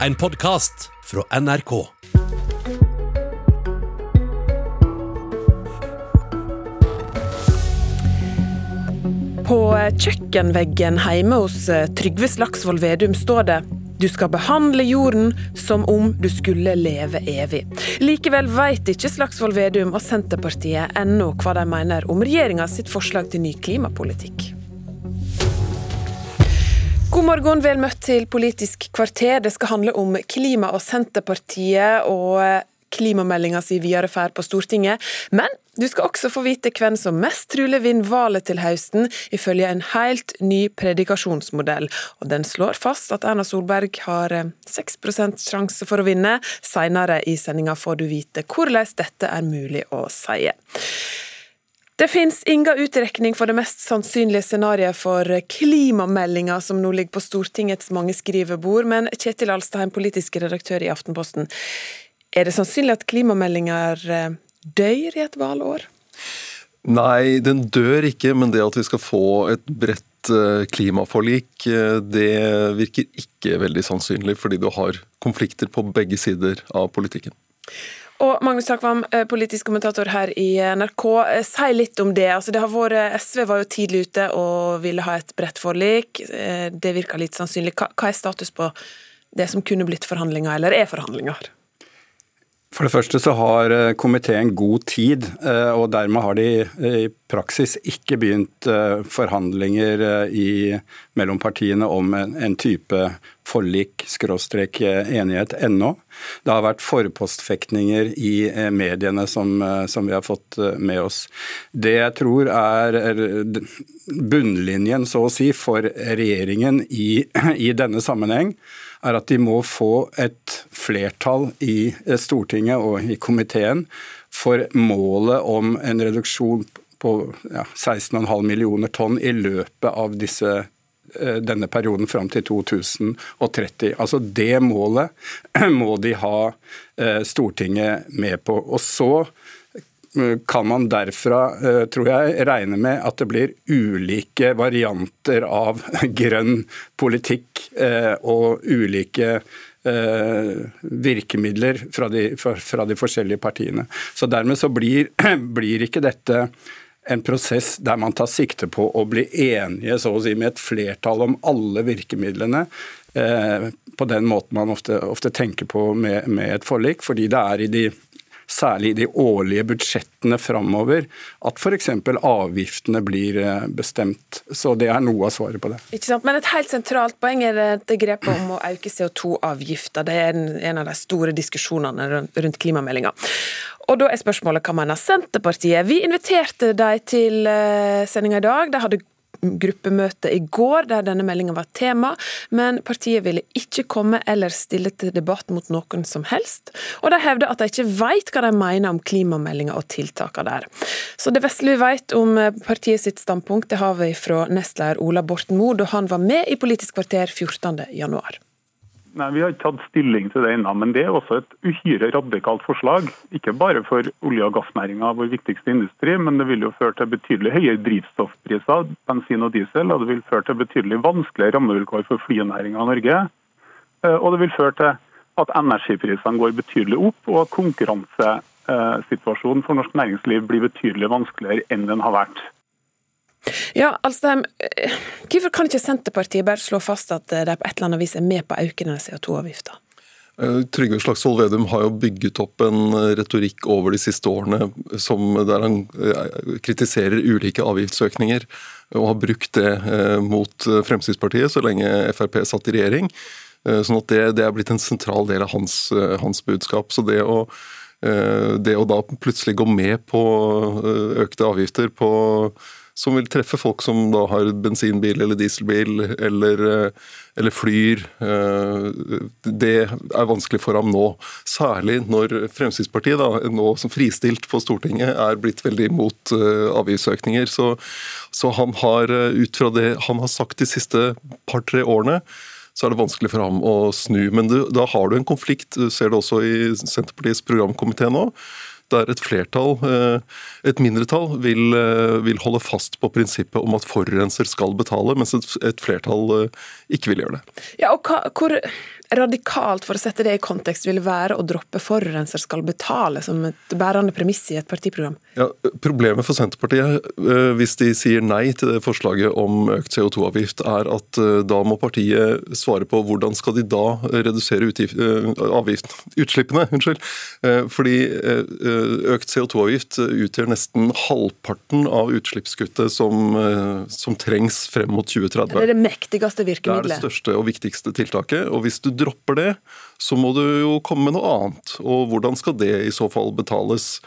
En podkast fra NRK. På kjøkkenveggen hjemme hos eh, Trygve Slagsvold Vedum står det du skal behandle jorden som om du skulle leve evig. Likevel vet ikke Slagsvold Vedum og Senterpartiet ennå hva de mener om regjeringa sitt forslag til ny klimapolitikk. God morgen, vel møtt til Politisk kvarter. Det skal handle om klima og Senterpartiet og klimameldinga si videre ferd på Stortinget. Men du skal også få vite hvem som mest trolig vinner valget til høsten, ifølge en helt ny predikasjonsmodell. Og Den slår fast at Erna Solberg har 6% sjanse for å vinne. Senere i sendinga får du vite hvordan dette er mulig å si. Det finnes ingen utrekning for det mest sannsynlige scenarioet for klimameldinga som nå ligger på Stortingets mange skrivebord, men Kjetil Alstheim, politisk redaktør i Aftenposten. Er det sannsynlig at klimameldinger dør i et valgår? Nei, den dør ikke, men det at vi skal få et bredt klimaforlik, det virker ikke veldig sannsynlig, fordi du har konflikter på begge sider av politikken. Og Magnus Takvam, politisk kommentator her i NRK. Si litt om det. Altså, det vært, SV var jo tidlig ute og ville ha et bredt forlik. Det virker litt sannsynlig. Hva er status på det som kunne blitt forhandlinger, eller er forhandlinger? For det første så har komiteen god tid, og dermed har de praksis ikke begynt forhandlinger i, mellom partiene om en, en type forlik, skråstrek enighet, ennå. Det har vært forpostfektninger i mediene som, som, vi har fått med oss. Det jeg tror er bunnlinjen, så å si, for regjeringen i, i denne sammenheng, er at de må få et flertall i Stortinget og i komiteen for målet om en reduksjon på ja, 16,5 millioner tonn i løpet av disse, denne perioden fram til 2030. Altså Det målet må de ha Stortinget med på. Og så kan man derfra, tror jeg, regne med at det blir ulike varianter av grønn politikk og ulike virkemidler fra de, fra de, forskjellige partiene. Så Dermed så blir, blir ikke dette en prosess der man tar sikte på å bli enige så å si, med et flertall om alle virkemidlene. På den måten man ofte, ofte tenker på med, med et forlik, fordi det er i de særlig i de årlige budsjettene framover, at f.eks. avgiftene blir bestemt. Så det er noe av svaret på det. Ikke sant, Men et helt sentralt poeng er det grepet om å øke CO2-avgifta. Det er en av de store diskusjonene rundt klimameldinga. Og da er spørsmålet hva mener Senterpartiet? Vi inviterte dem til sendinga i dag. De hadde gruppemøte i går der denne meldinga var tema, men partiet ville ikke komme eller stille til debatt mot noen som helst. Og de hevder at de ikke vet hva de mener om klimameldinga og tiltakene der. Så det vesle vi vet om partiet sitt standpunkt, det har vi fra nestleder Ola Borten Moe da han var med i Politisk kvarter 14. Nei, Vi har ikke tatt stilling til det ennå, men det er også et uhyre radikalt forslag. Ikke bare for olje- og gassnæringa, vår viktigste industri, men det vil jo føre til betydelig høyere drivstoffpriser, bensin og diesel. Og det vil føre til betydelig vanskeligere rammevilkår for flynæringa i Norge. Og det vil føre til at energiprisene går betydelig opp, og at konkurransesituasjonen for norsk næringsliv blir betydelig vanskeligere enn den har vært. Ja, Alstheim, Hvorfor kan ikke Senterpartiet bare slå fast at de på et eller annet vis er med på å øke denne CO2-avgifta? Trygve Slagsvold Vedum har jo bygget opp en retorikk over de siste årene der han kritiserer ulike avgiftsøkninger, og har brukt det mot Fremskrittspartiet så lenge Frp satt i regjering. Sånn at det, det er blitt en sentral del av hans, hans budskap. Så det å, det å da plutselig gå med på økte avgifter på som vil treffe folk som da har bensinbil eller dieselbil eller, eller, flyr. Det er vanskelig for ham nå. Særlig når Fremskrittspartiet, da, nå som fristilt på Stortinget, er blitt veldig imot avgiftsøkninger. Så, så han har ut fra det han har sagt de siste par-tre årene, så er det vanskelig for ham å snu. Men du, da har du en konflikt, du ser det også i Senterpartiets programkomité nå der et flertall, et mindretall, vil, vil, holde fast på prinsippet om at forurenser skal betale, mens et, flertall ikke vil gjøre det. Ja, og hva, hvor, radikalt, for å sette det i kontekst, vil være å droppe forurenser skal betale som et bærende premiss i et partiprogram? Ja, problemet for Senterpartiet, eh, hvis de sier nei til det forslaget om økt CO2-avgift, er at eh, da må partiet svare på hvordan skal de da redusere utgift, eh, avgift, utslippene. Unnskyld. Fordi økt CO2-avgift utgjør nesten halvparten av utslippskuttet som, som trengs frem mot 2030. Det er det mektigste virkemidlet. Det er det største og viktigste tiltaket. og Hvis du dropper det, så må du jo komme med noe annet. Og hvordan skal det i så fall betales?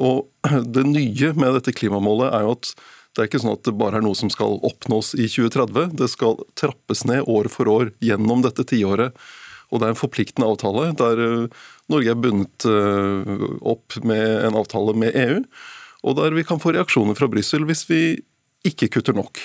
Og Det nye med dette klimamålet er jo at det er ikke sånn at det bare er noe som skal oppnås i 2030. Det skal trappes ned år for år gjennom dette tiåret. Og det er en forpliktende avtale der eh, Norge er bundet eh, opp med en avtale med EU, og der vi kan få reaksjoner fra Brussel hvis vi ikke kutter nok.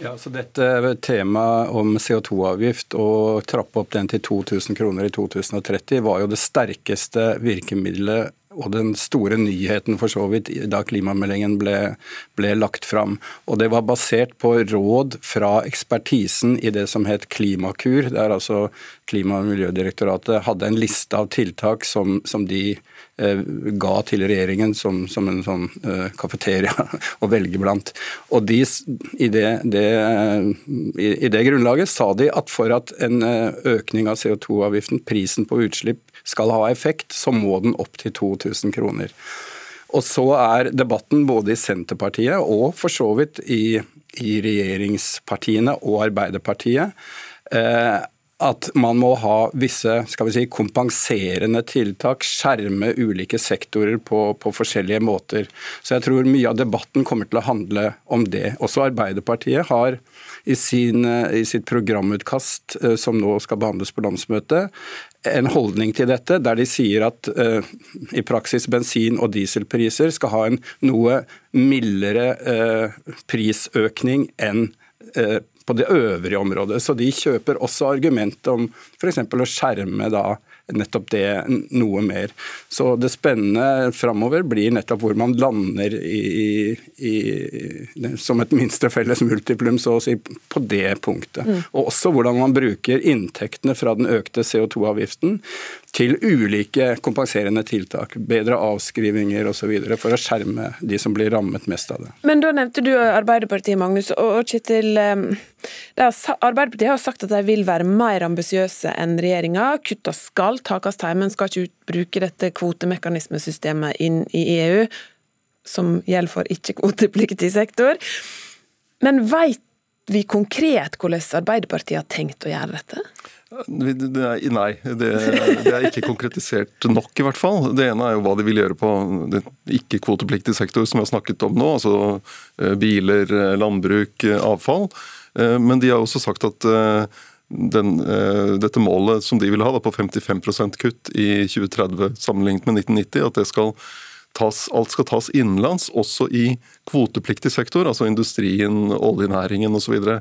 Ja, så Dette temaet om CO2-avgift og trappe opp den til 2000 kroner i 2030 var jo det sterkeste virkemidlet og den store nyheten for så vidt da klimameldingen ble, ble, lagt fram. Og Det var basert på råd fra ekspertisen i det som het Klimakur, der altså Klima- og miljødirektoratet hadde en liste av tiltak som, som de Eh, ga til regjeringen som, som en sånn eh, kafeteria å velge blant. Og de, i, det, det, i, i, det, grunnlaget sa de at for at en eh, økning av CO2-avgiften, prisen på utslipp, skal ha effekt, så må den opp til 2000 kroner. Og så er debatten både i Senterpartiet og for så vidt i, i regjeringspartiene og Arbeiderpartiet eh, at man må ha visse skal vi si, kompenserende tiltak, skjerme ulike sektorer på, på, forskjellige måter. Så jeg tror mye av debatten kommer til å handle om det. Også Arbeiderpartiet har i, sin, i sitt programutkast, eh, som nå skal behandles på landsmøtet, en holdning til dette, der de sier at uh, i praksis bensin- og dieselpriser skal ha en noe mildere uh, prisøkning enn uh, på det øvrige området. Så de kjøper også argumentet om f.eks. å skjerme da nettopp det noe mer. Så det spennende framover blir nettopp hvor man lander i, i, som et minste felles multiplum, så å si, på det punktet. Mm. Og også hvordan man bruker inntektene fra den økte CO2-avgiften til ulike kompenserende tiltak. Bedre avskrivinger osv. for å skjerme de som blir rammet mest av det. Men da nevnte du Arbeiderpartiet, Magnus. og Kjetil, Arbeiderpartiet har sagt at de vil være mer ambisiøse enn regjeringa. Kutta skal takast hjemme, men skal ikke bruke dette kvotemekanismesystemet inn i EU, som gjelder for ikke-kvotepliktig sektor. Men veit vi konkret hvordan Arbeiderpartiet har tenkt å gjøre dette? Nei, det, det, er ikke konkretisert nok, i hvert fall. Det ene er jo hva de vil gjøre på ikke-kvotepliktig sektor, som vi har snakket om nå. Altså eh, biler, eh, landbruk, eh, avfall. Men de har også sagt at den, dette målet som de vil ha, da, på 55% kutt i 2030 sammenlignet med 1990, at det skal tas, alt skal tas innenlands, også i kvotepliktig sektor, altså industrien, oljenæringen osv. Uh,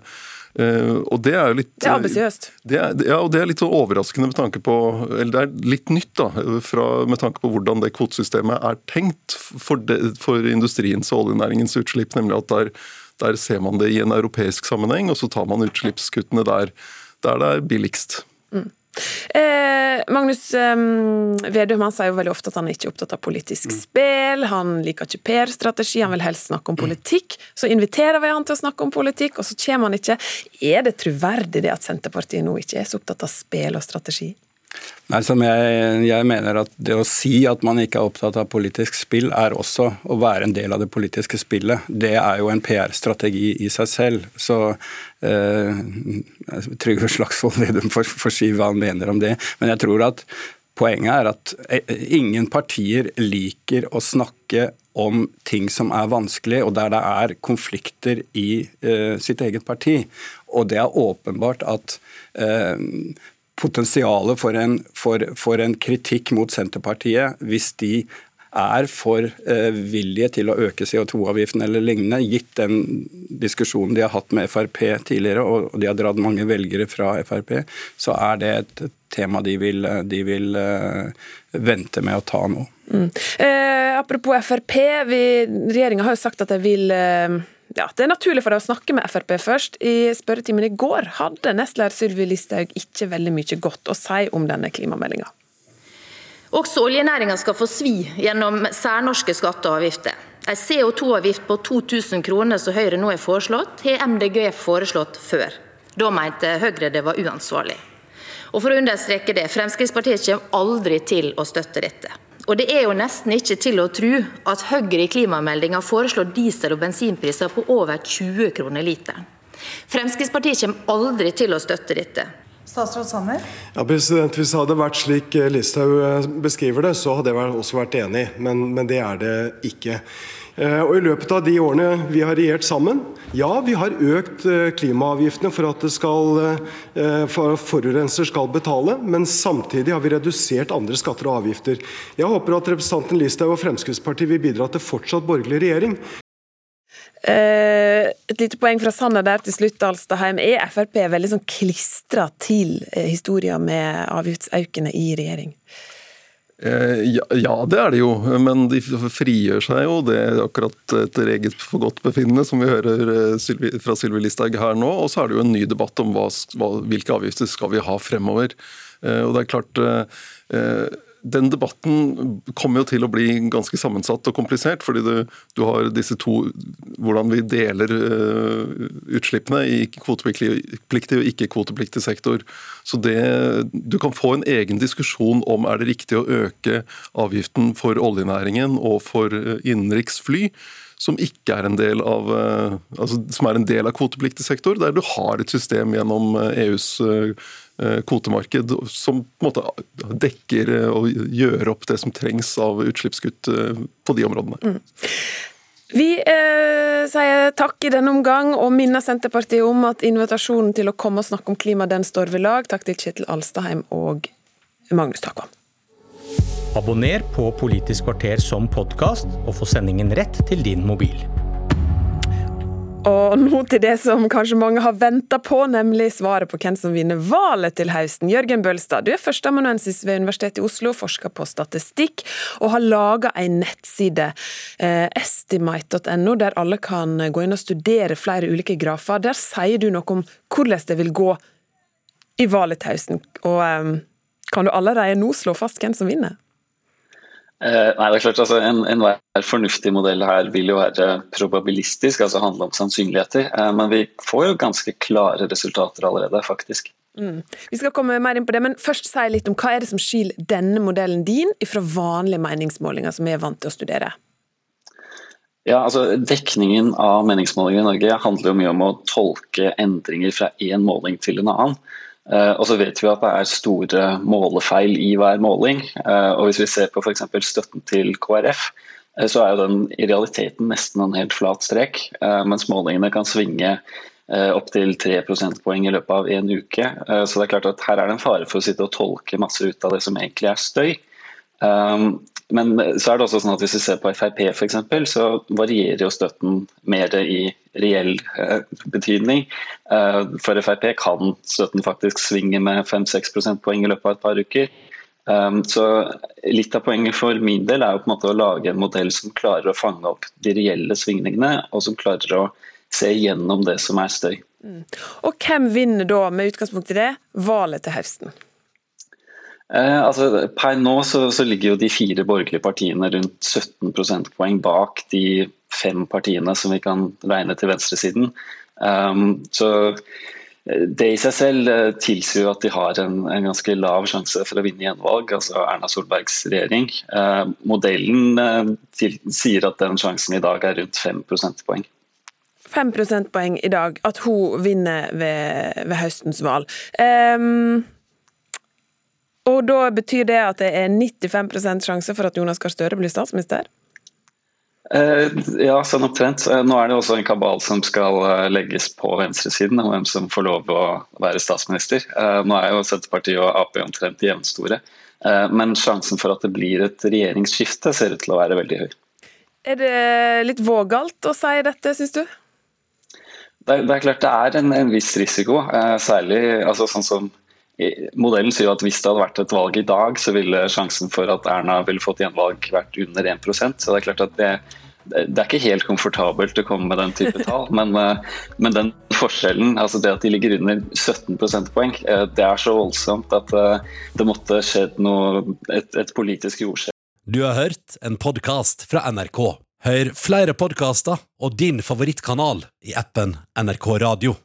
og Det er jo litt Det er ambisiøst. Ja, og det er litt sånn overraskende med tanke på Eller det er litt nytt da, fra, med tanke på hvordan det kvotesystemet er tenkt for, det, for industriens og oljenæringens utslipp. Nemlig at der, der, ser man det i en europeisk sammenheng, og så tar man utslippskuttene der, der det er billigst. Mm. Eh, Magnus eh, Vedum han sier jo veldig ofte at han er ikke opptatt av politisk mm. spill. Han liker ikke PR-strategi, han vil helst snakke om politikk. Så inviterer vi han til å snakke om politikk, og så kommer han ikke. Er det troverdig det at Senterpartiet nå ikke er så opptatt av spill og strategi? Nei, som jeg, jeg, mener at Det å si at man ikke er opptatt av politisk spill, er også å være en del av det politiske spillet. Det er jo en PR-strategi i seg selv. Så eh, Trygve Slagsvold Vedum får, får si hva han mener om det. Men jeg tror at poenget er at eh, ingen partier liker å snakke om ting som er vanskelig, og der det er konflikter i eh, sitt eget parti. Og det er åpenbart at eh, potensialet for en, for, for en kritikk mot Senterpartiet hvis de er for eh, villige til å øke CO2-avgiften eller lignende, gitt den diskusjonen de har hatt med Frp tidligere, og de har dratt mange velgere fra Frp, så er det et tema de vil, de vil eh, vente med å ta nå. Mm. Eh, apropos Frp, regjeringa har jo sagt at de vil eh ja, det er naturlig for deg å snakke med Frp først. I spørretimen i går hadde nestleder Sylvi Listhaug ikke veldig mye godt å si om denne klimameldinga. Også oljenæringa skal få svi gjennom særnorske skatter og avgifter. En CO2-avgift på 2000 kroner som Høyre nå har foreslått, har MDG foreslått før. Da mente Høyre det var uansvarlig. Og for å understreke det, Fremskrittspartiet kommer aldri til å støtte dette. Og Det er jo nesten ikke til å tro at Høyre i klimameldinga foreslår diesel- og bensinpriser på over 20 kroner literen. Fremskrittspartiet kommer aldri til å støtte dette. Statsråd Sanner? Ja, president, Hvis det hadde vært slik Listhaug eh, beskriver det, så hadde jeg også vært enig, men, men det er det ikke. Eh, og I løpet av de årene vi har regjert sammen, ja, vi har økt eh, klimaavgiftene for at, forurenser skal betale, men samtidig har vi redusert andre skatter og avgifter. Jeg håper at representanten Listhaug og Fremskrittspartiet vil bidra til fortsatt borgerlig regjering. Eh, et lite poeng fra Sanner der til slutt, Alstaheim. Er Frp veldig sånn klistra til eh, historien med avgiftsøkene i regjering? Eh, ja, ja, det er det jo, men de frigjør seg jo. Det er akkurat etter eget for godt befinnende, som vi hører fra Sylvi Listhaug her nå. Og så er det jo en ny debatt om hva, hvilke avgifter skal vi ha fremover. Og det er klart den debatten kommer jo til å bli ganske sammensatt og komplisert. fordi du, du har disse to Hvordan vi deler uh, utslippene i kvotepliktig og ikke-kvotepliktig sektor. Så det, Du kan få en egen diskusjon om er det riktig å øke avgiften for oljenæringen og for uh, innenriksfly som ikke er en del av, uh, altså, som er en del av kvotepliktig sektor, der du har et system gjennom EUs Eh, kvotemarked som på en måte dekker eh, og gjør opp det som trengs av utslippskutt eh, på de områdene. Mm. Vi eh, sier takk i denne omgang, og minner Senterpartiet om at invitasjonen til å komme og snakke om klima, den står ved lag. Takk til Kjetil Alstaheim og Magnus Takvam. Abonner på Politisk kvarter som podkast, og få sendingen rett til din mobil. Og nå til det som kanskje mange har venta på, nemlig svaret på hvem som vinner valget til høsten. Jørgen Bølstad, du er førsteamanuensis ved Universitetet i Oslo, forsker på statistikk, og har laga ei nettside, eh, estimate.no, der alle kan gå inn og studere flere ulike grafer. Der sier du noe om hvordan det vil gå i valget til høsten. Og eh, kan du allerede nå slå fast hvem som vinner? Eh, nei, det er klart altså, en, fornuftig modell her vil jo være probabilistisk, altså handle om sannsynligheter. Eh, men vi får jo ganske klare resultater allerede, faktisk. Mm. Vi skal komme mer inn på det, men først si litt om hva er det som skiller denne modellen din fra vanlige meningsmålinger som vi er vant til å studere? Ja, altså Dekningen av meningsmålinger i Norge handler jo mye om å tolke endringer fra én måling til en annen. Eh, og så vet vi at det er store målefeil i hver måling. Eh, og Hvis vi ser på f.eks. støtten til KrF, eh, så er den i realiteten nesten en helt flat strek. Mens målingene kan svinge opptil 3 prosentpoeng i løpet av en uke. Så det er klart at her er det en fare for å sitte og tolke masse ut av det som egentlig er støy. Men så er det også sånn at hvis vi ser på Frp f.eks., så varierer jo støtten mer i reell eh, betydning. Eh, for Frp kan støtten faktisk svinge med 5-6 prosentpoeng i løpet av et par uker. Um, så Litt av poenget for min del er jo på en måte å lage en modell som klarer å fange opp de reelle svingningene, og som klarer å se gjennom det som er støy. Mm. Og Hvem vinner da, med utgangspunkt i det, valget til høsten? Eh, altså, per nå så, så, ligger jo de fire borgerlige partiene rundt 17 prosentpoeng bak de fem partiene som vi kan regne til venstresiden. Um, så eh, det i seg selv eh, tilsier jo at de har en, en, ganske lav sjanse for å vinne gjenvalg, altså Erna Solbergs regjering. Eh, modellen eh, til, sier at den sjansen i dag er rundt fem prosentpoeng. Fem prosentpoeng i dag, at hun vinner ved, ved høstens valg. Um og da betyr det at det er 95% sjanse for at Jonas Gahr Støre blir statsminister? Eh, ja, sånn omtrent. Eh, nå er det også en kabal som skal eh, legges på venstresiden om hvem som får lov å være statsminister. Nå er jo Senterpartiet og Ap omtrent jevnstore. Men sjansen for at det blir et regjeringsskifte ser ut til å være veldig høy. Er det litt vågalt å si dette, syns du? Det det er, klart det er en, en viss risiko. Særlig altså sånn som Modellen sier at hvis det hadde vært et valg i dag, så ville sjansen for at Erna ville fått gjenvalg vært under 1% Så det er klart at det det er ikke helt komfortabelt å komme med den type tall, men, men, den forskjellen, altså det at de ligger under 17 prosentpoeng, det er så voldsomt at det måtte skjedd noe, et, et politisk jordskjelv. Du har hørt en podkast fra NRK. Hør flere podkaster og din favorittkanal i appen NRK Radio.